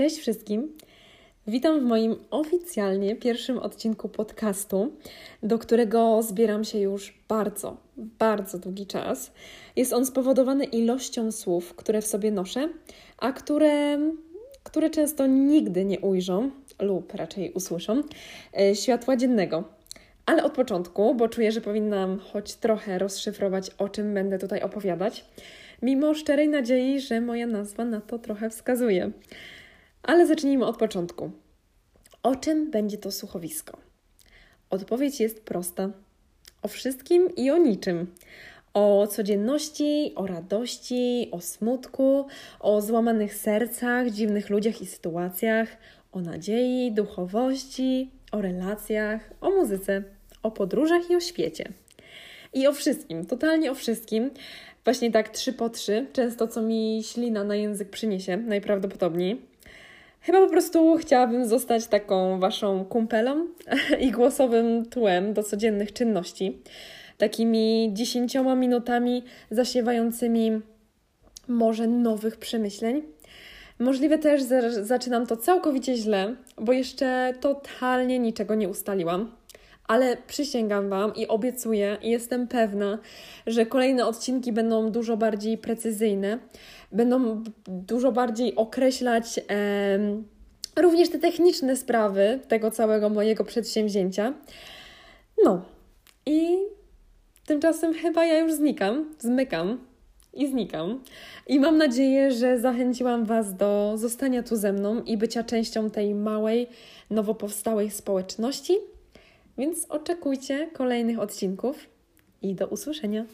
Cześć wszystkim. Witam w moim oficjalnie pierwszym odcinku podcastu, do którego zbieram się już bardzo, bardzo długi czas. Jest on spowodowany ilością słów, które w sobie noszę, a które, które często nigdy nie ujrzą lub raczej usłyszą e, światła dziennego. Ale od początku, bo czuję, że powinnam choć trochę rozszyfrować, o czym będę tutaj opowiadać, mimo szczerej nadziei, że moja nazwa na to trochę wskazuje. Ale zacznijmy od początku. O czym będzie to słuchowisko? Odpowiedź jest prosta. O wszystkim i o niczym. O codzienności, o radości, o smutku, o złamanych sercach, dziwnych ludziach i sytuacjach, o nadziei, duchowości, o relacjach, o muzyce, o podróżach i o świecie. I o wszystkim, totalnie o wszystkim. Właśnie tak trzy po trzy, często co mi ślina na język przyniesie, najprawdopodobniej. Chyba po prostu chciałabym zostać taką waszą kumpelą i głosowym tłem do codziennych czynności. Takimi dziesięcioma minutami zasiewającymi może nowych przemyśleń. Możliwe też, że zaczynam to całkowicie źle, bo jeszcze totalnie niczego nie ustaliłam. Ale przysięgam Wam i obiecuję, i jestem pewna, że kolejne odcinki będą dużo bardziej precyzyjne będą dużo bardziej określać również te techniczne sprawy tego całego mojego przedsięwzięcia. No i tymczasem chyba ja już znikam, zmykam i znikam. I mam nadzieję, że zachęciłam Was do zostania tu ze mną i bycia częścią tej małej, nowo powstałej społeczności. Więc oczekujcie kolejnych odcinków i do usłyszenia.